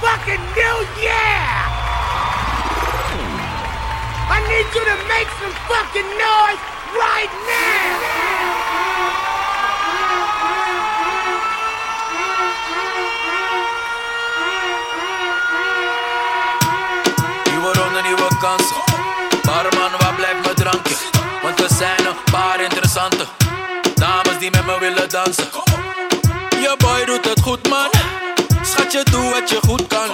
fucking new year! I need you to make some fucking noise right now! nieuwe kansen. Barman, waar blijft mijn drankje? Want er zijn een paar interessante dames die met me willen dansen. Je boy doet het goed, man dat je doet wat je goed kan.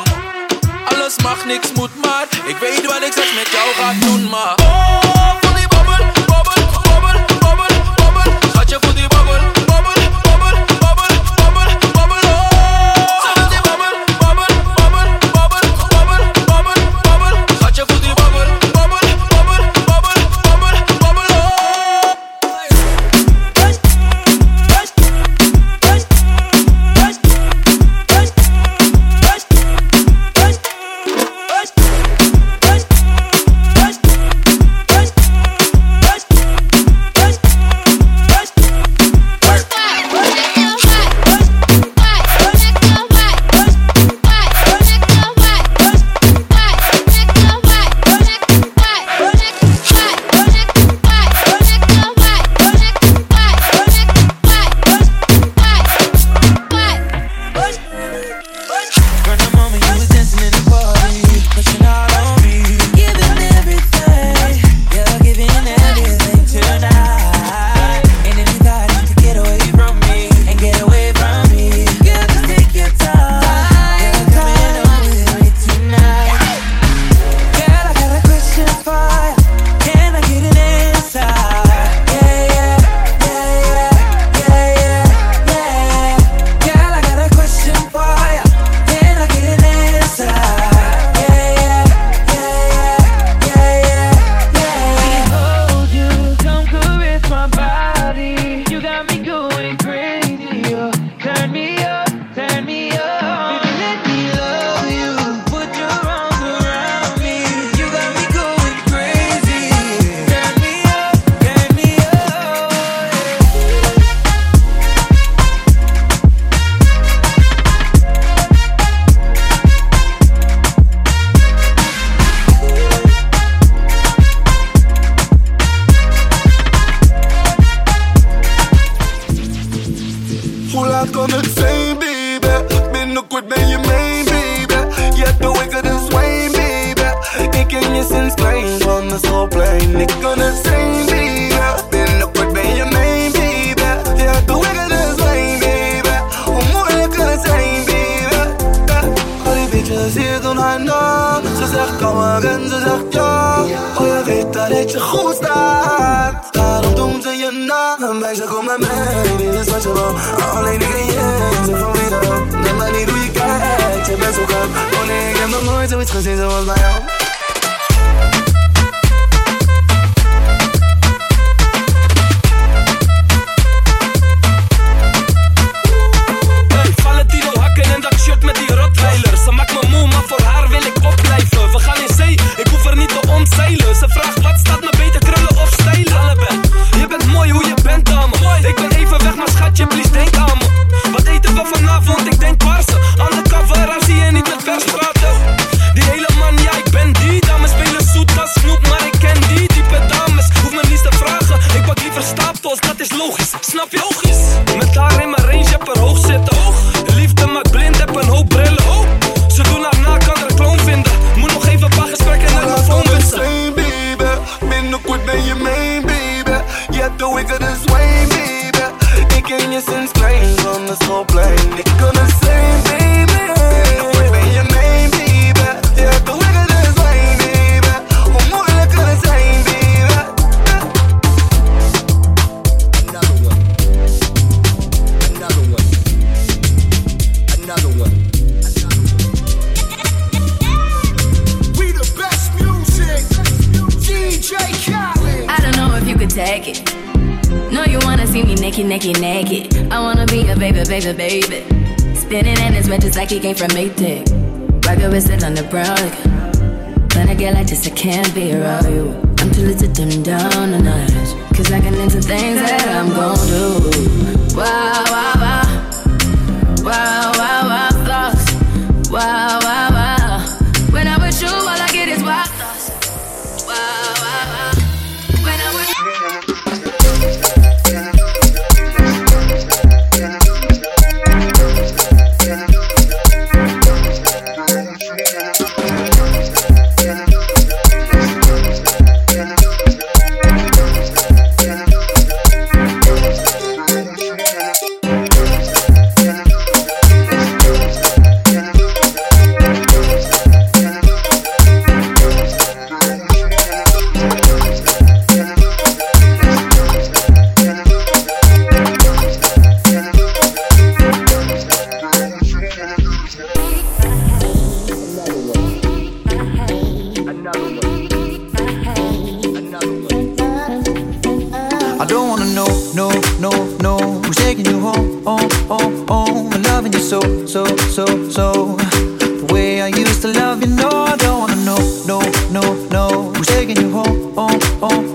Alles mag, niks moet, maar ik weet wat ik zeg met jou gaat doen, maar. Oh, voel die babbel, babbel, babbel, babbel, die weet je goed staat. Daarom doen ze je naam bij ze kom naar mij. Dit is wat je wil, alleen ik en jij zijn van wie dan. Neem maar niet hoe je kijkt, je bent zo koud. Oh nee, ik heb nog nooit zoiets gezien zoals bij jou. naked, naked, naked. I wanna be a baby, baby, baby. Spinning in his red just like he came from Maytag. Rocket with it on the brown. When I get like this, I can't be around you. I'm too little to dim down the night. Cause I can into things that I'm gon' do. Wow, wow, wow. Wow.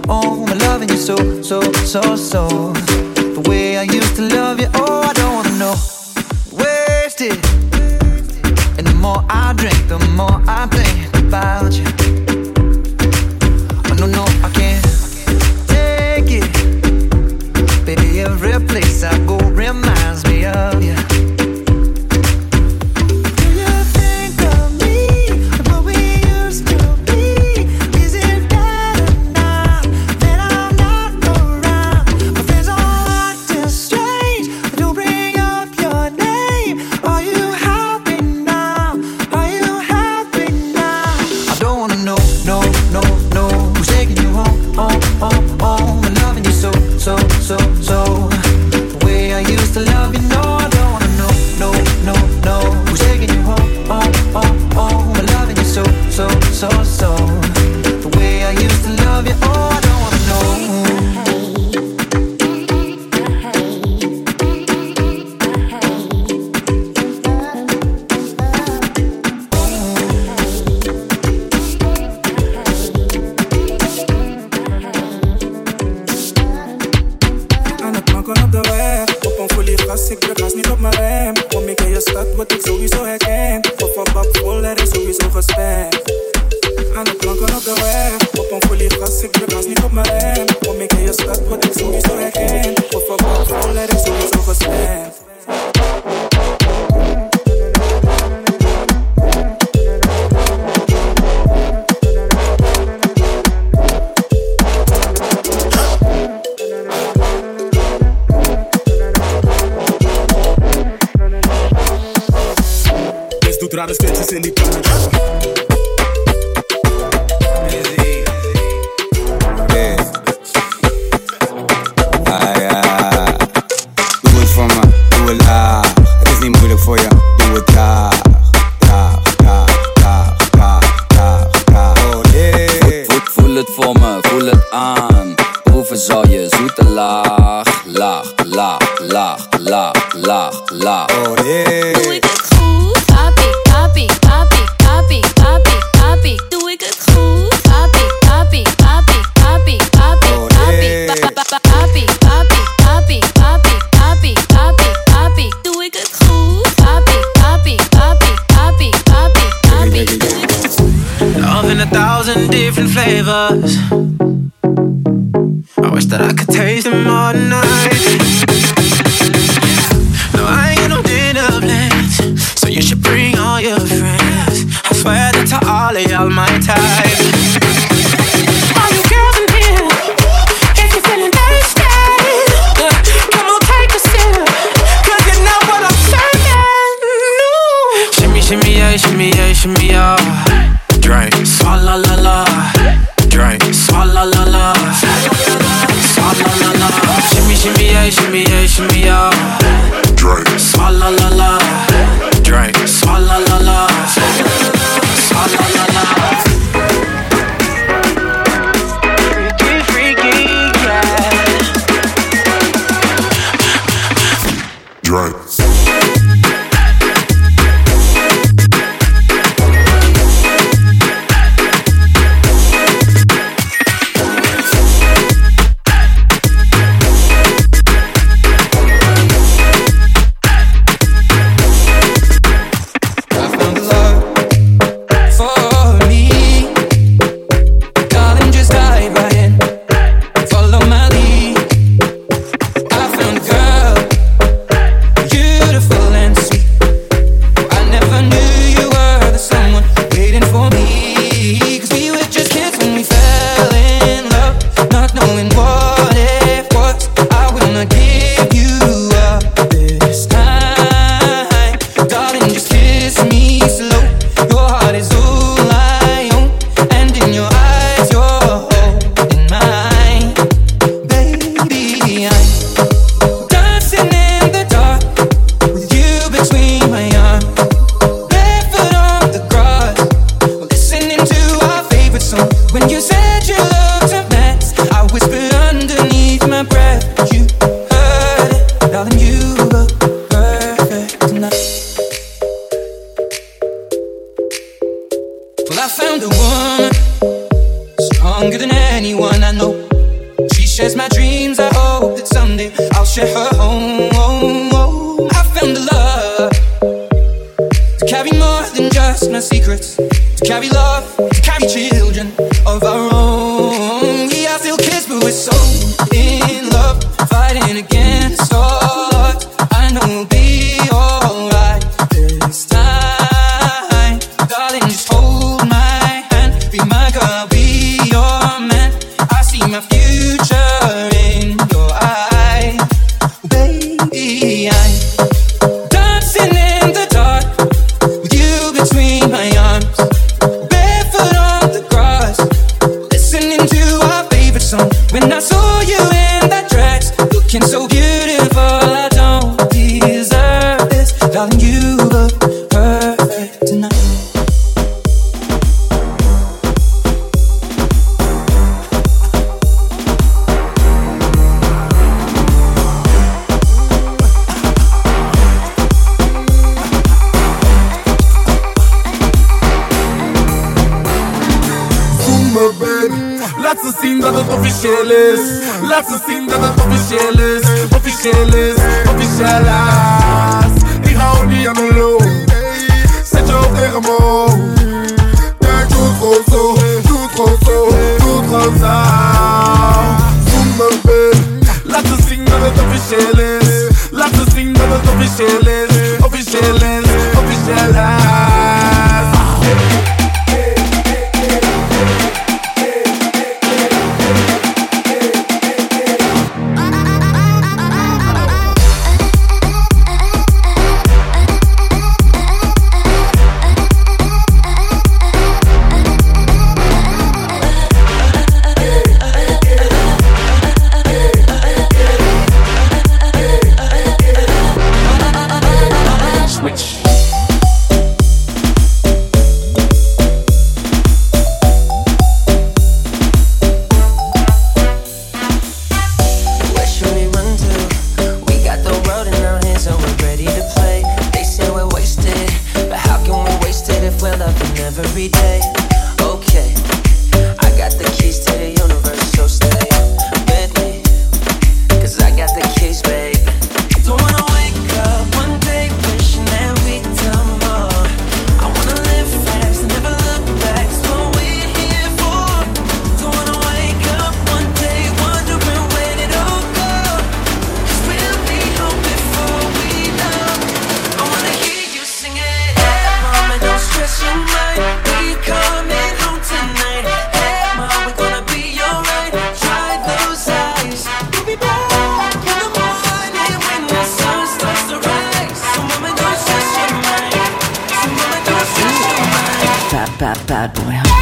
Oh, I'm loving you so, so, so, so. The way I used to love you, oh, I don't wanna know. Wasted. And the more I drink, the more I. Protestant in the la la la. Swalla la la Shimmy shimmy yeah, shimmy yeah, shimmy yeah. Drake. Swalla la la. shares my dreams. I hope that someday I'll share her home. home, home. I found a love to carry more than just my secrets, to carry love, to carry cheer. bad, bad boy.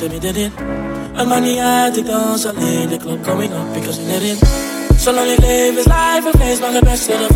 Going up zit er middenin. Het maakt niet uit, ik dans alleen, de club coming up, because ik als erin. Zolang ik leef is life feest, maar het beste ervan, want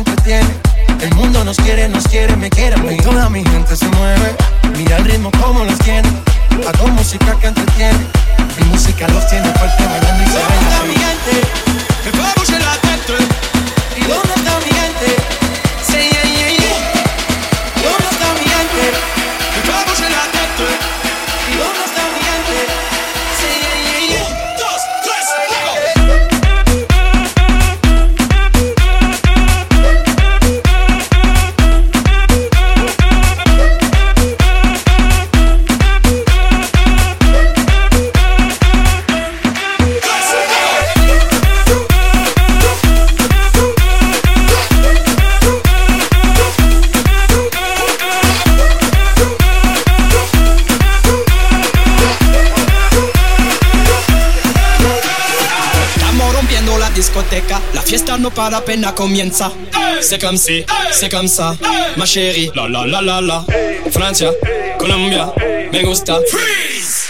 El mundo nos quiere, nos quiere, me quiere. a mí. Toda mi gente se mueve. Mira el ritmo como los tiene. Hago música que entretiene. Mi música los tiene fuerte bailando y se ¿Dónde está mi gente? Que va a bouger la tête. ¿Y dónde está mi no para apenas comienza. C'est comme si, c'est comme ça, ma chérie. La la la la la. Francia, Colombia, me gusta. Freeze.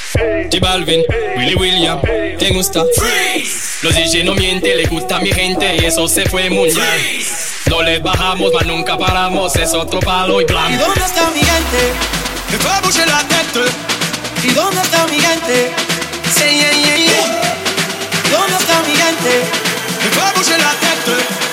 J Balvin, Willy William, te gusta. Freeze. Los DJ no mienten, le gusta a mi gente y eso se fue muy bien. No les bajamos, mas nunca paramos, es otro palo y ¿Y blanco. dónde está mi gente? Que va a la tête. ¿Y dónde está mi gente? Bouger la tête.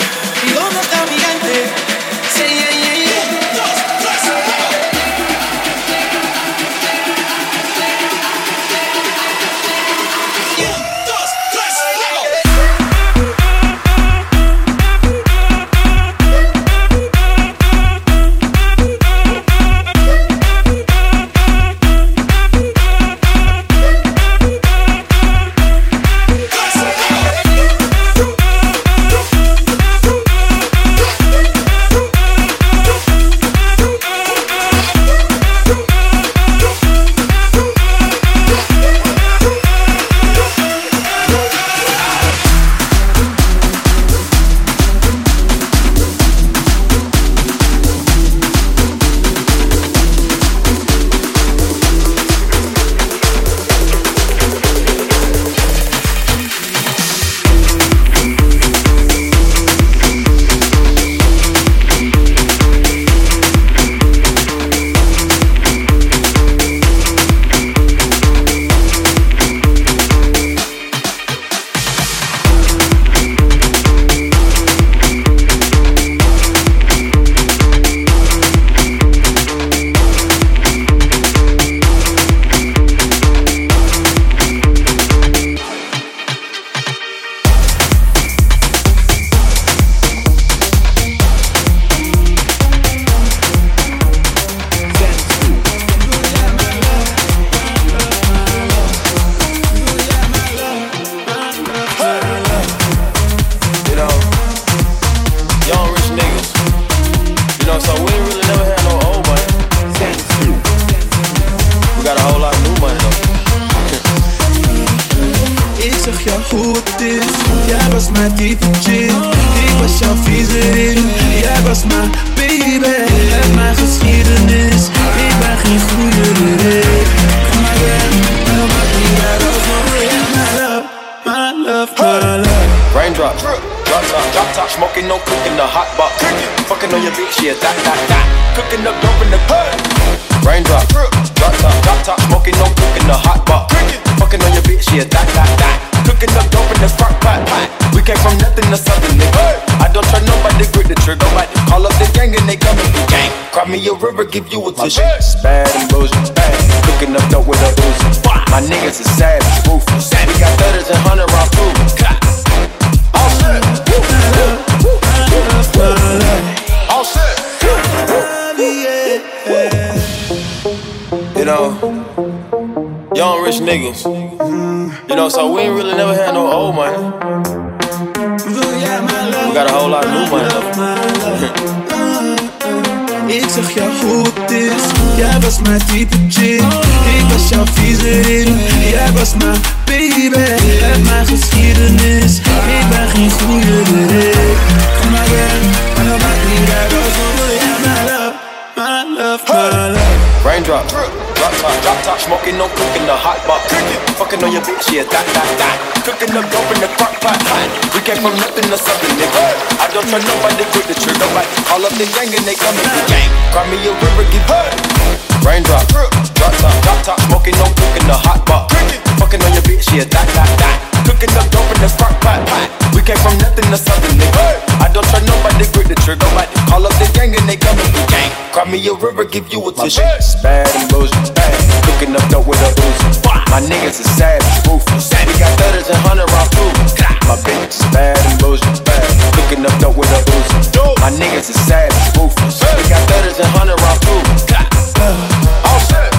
Was mijn type chick Ik was jouw viezerin Jij was mijn baby En mijn geschiedenis Ik ben geen goede we yeah, my love My love, my love Raindrops, drop top, uh, drop top, smoking, no cooking, the hot box. Fucking on your bitch, yeah, that, that, that. Cooking up dope in the pot. River, give you a tissue. Bad and bullshit, bad. Cooking up dope with a Uzi. My niggas is savage, ruthless. We got thudders and hundred round food. All set. All set. You know, young rich niggas. You know, so we ain't really was mijn type chick Ik was jouw viezerin Jij was mijn baby En mijn geschiedenis Ik ben geen goede Rick Kom maar weer En dan maakt niet uit als we Yeah, my love My love, my love Raindrop, drop top, drop top, smoking, no cooking, the hot box. Fucking on your bitch, yeah, that, that, that. Cooking up dope in the crock pot. We came from nothing to something, nigga. I don't try nobody, grip the trigger. Right. Call up the gang and they come coming for gang. Cry me a river, give Raindrop, drop top, drop top, smoking, no cooking, the hot box. Fucking on your bitch, yeah, that, that, that. Cooking up dope in the crock pot. We came from nothing to something, nigga. I don't try nobody, grip the trigger. Right. Call up the gang and they come coming for gang. Cry me a river, give you a tissue. Bad and bullshit, bad. Cooking up dope with a Uzi. My niggas is savage, ruthless. We got thudders and hundred round food. My bitch is bad and bullshit, bad. Cooking up dope with a Uzi. My niggas is savage, ruthless. We got thudders and hundred round food. All set.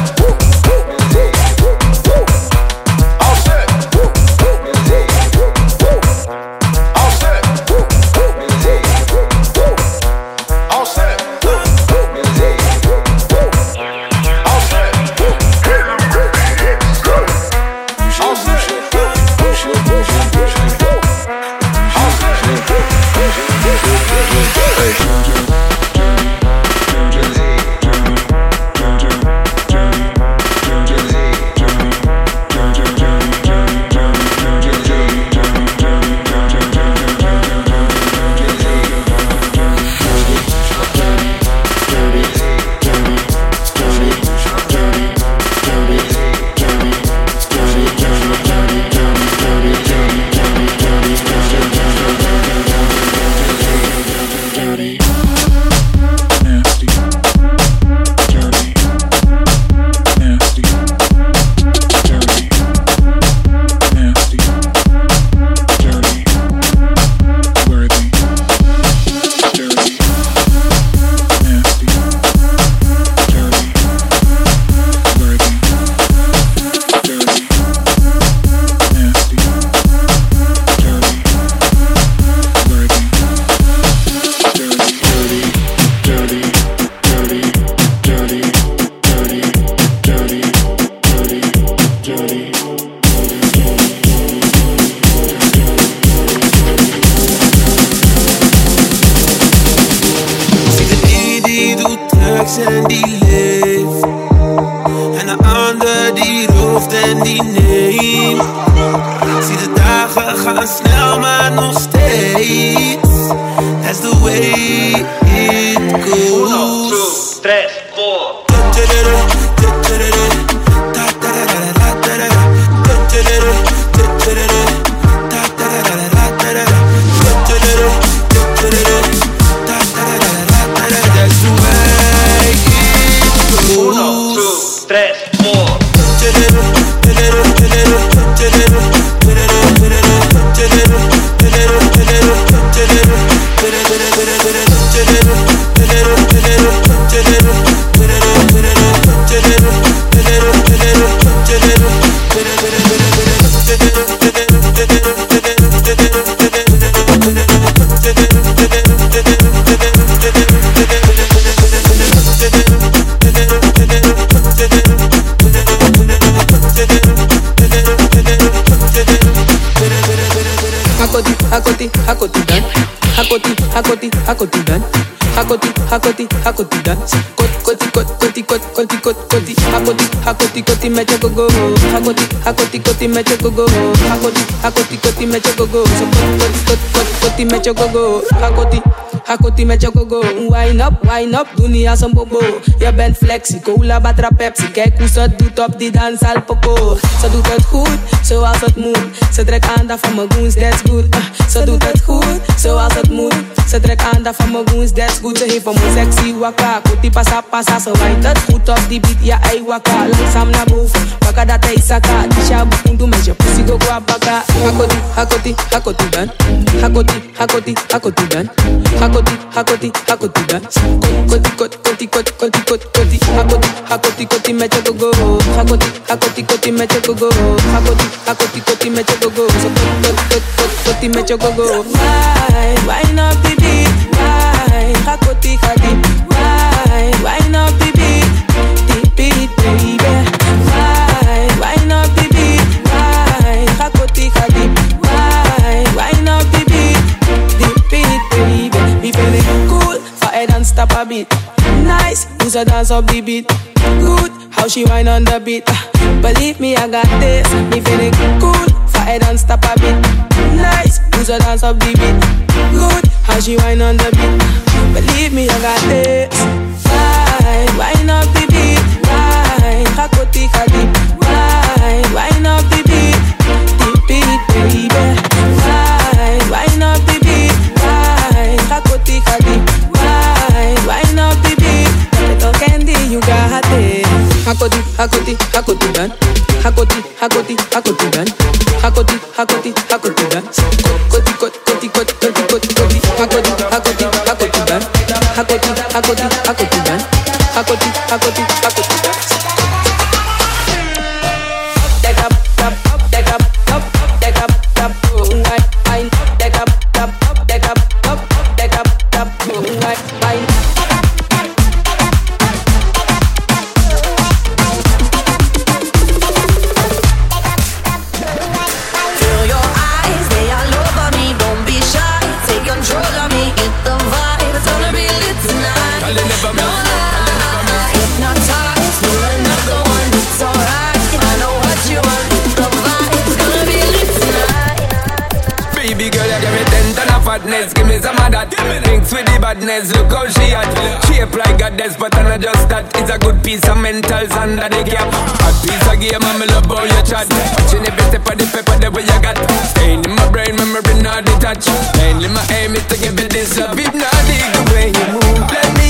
Hakoti, hakoti, dan. Hakoti, hakoti, hakoti dan. Kot, koti, kot, koti, kot, koti, kot, koti. Hakoti, hakoti, koti me choko go. Hakoti, hakoti, koti me choko go. Hakoti, hakoti, koti me choko go. So kot, kot, kot, kot, koti me choko go. Hakoti, hakoti me choko go. Wine up, wine up, dunia som bobo. Je bent flexie, cola, batra, Pepsi. Kijk hoe ze doet op die dans al poco. Ze doet het goed, zoals het moet. Ze trekt aandacht van mijn goons, that's good. Ah, ze doet het goed, zoals het moet. Ze trekt aandacht van mijn goons, that's good. Ze heeft van mijn sexy waka. Kuti pasa pasa, ze wijnt het goed op die beat. Ja, ei waka. Langzaam naar boven, waka dat hij saka. Tisha bukundu met je pussy go kwa baka. Hakoti, hakoti, hakoti dan. Hakoti, hakoti, hakoti dan. Hakoti, hakoti, hakoti dan. Koti, koti, koti, koti, koti, koti, koti. Hakoti, hakoti, koti met go go. Hakoti, hakoti, koti met go go. Hakoti, hakoti, koti met go go. So kot, kot, kot, kot, koti met go go. Wine, wine up the beat. Wine, hakoti, hakoti. Wine, wine up the beat. Dance up the beat. Nice is a dance up beat good, how she whine on the beat. Believe me, I got this. Me feeling cool, for head and stop a bit. Nice, who's a dance up the beat. Good, how she whine on the beat. Believe me, I got this. Wine, wine up the beat. Wine, hakoti kati. Wine, wine up the beat. The beat, baby. Wine, wine up the beat. Wine, hakoti kati. Wine, wine up the beat. Little candy, you got it. Hakoti, hakoti, hakoti dan. Hakoti, hakoti, hakoti dan. Hakoti, hakoti, hakoti dan. Koti, koti, koti, koti, koti, koti, koti. Hakoti, hakoti, hakoti dan. Hakoti, hakoti, hakoti dan. Hakoti, hakoti, hakoti badness, look how she at. Shape like goddess, but I'm not just that. It's a good piece of mentals under the cap. A piece of game, I'm love how you chat. Watching every step of the paper, the way you got. Staying in my brain, memory not detached. Mainly my aim is to give it this up. If not, the way you move. Let me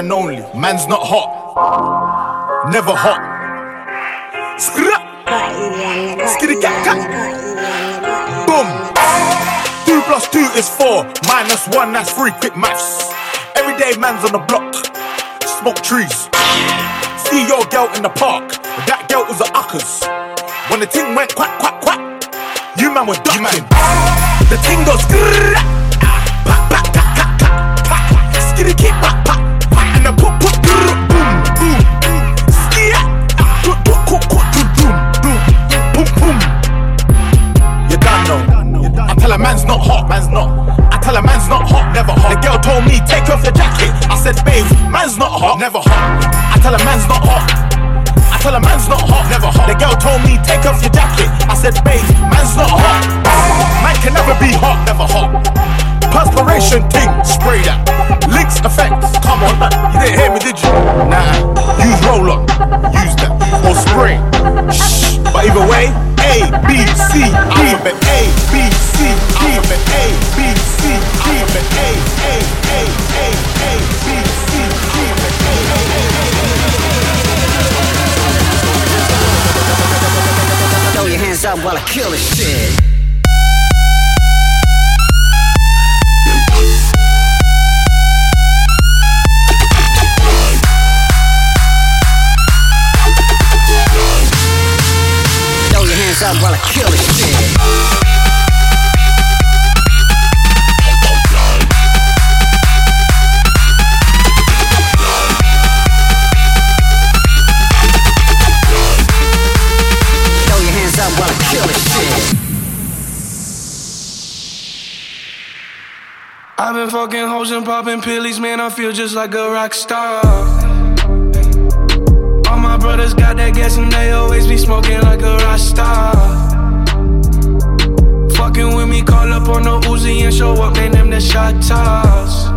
and only. Man's not hot, never hot. Skra, skitty cat cat. Boom. Two plus two is four, minus one that's three. Quick maths. Everyday man's on the block, smoke trees. See your girl in the park, that girl was a uckers. When the ting went quack quack quack, you man was ducking. The ting goes. Grrr, back, back, back, back, back. Skitty kick, back, back. Tell a man's not hot, man's not. I tell a man's not hot, never hot. The girl told me take off your jacket. I said, babe, man's not hot, never hot. I tell a man's not hot. I tell a man's not hot, never hot. The girl told me take off your jacket. I said, babe, man's not hot. Man can never be hot, never hot. Perspiration ting, spray that. Links effects, come on. You didn't hear me, did you? Nah. Use roll on, use that. Or spray. Shh. But either way, A, B, C, D. Alphabet A, B, C, D. Alphabet A, B, C, D. Alphabet A, A, A, A, A, B, C, D. Throw your hands up while I kill this shit. Hands up while I kill this shit. I've been fucking hoes and popping pillies, man. I feel just like a rock star. Brothers got that gas and they always be smoking like a rock star. Fucking with me, call up on the Uzi and show up, name them the shot toss.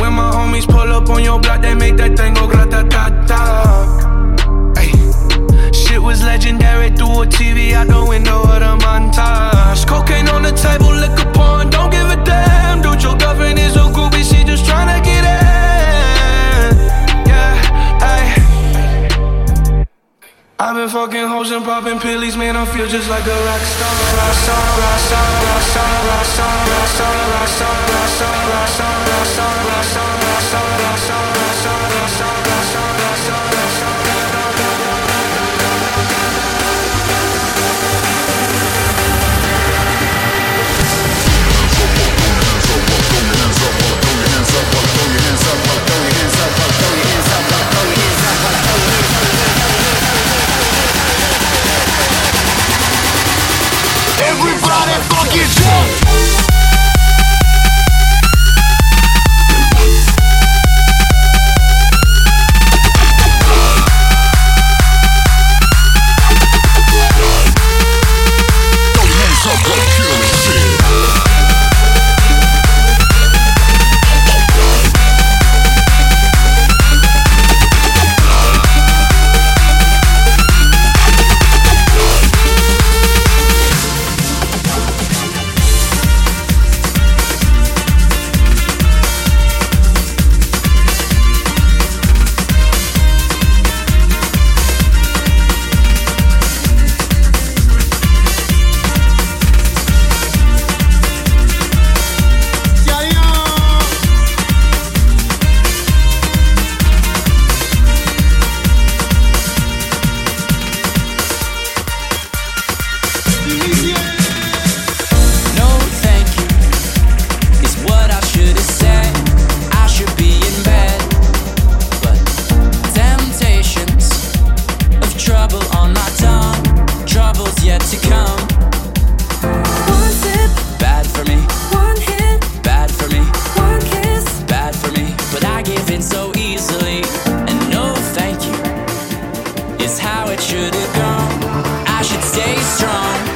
When my homies pull up on your block, they make that thing go grata ta ta. Shit was legendary through a TV out the window of the montage. Cocaine on the table, liquor porn, don't give a damn. Dude, your girlfriend is a groupie, she just tryna get in. I've been fucking hoes and popping pillies, man. I feel just like a. Rock star, rock star, rock star, rock star, rock star, rock star, rock star, rock star, rock star, stay strong.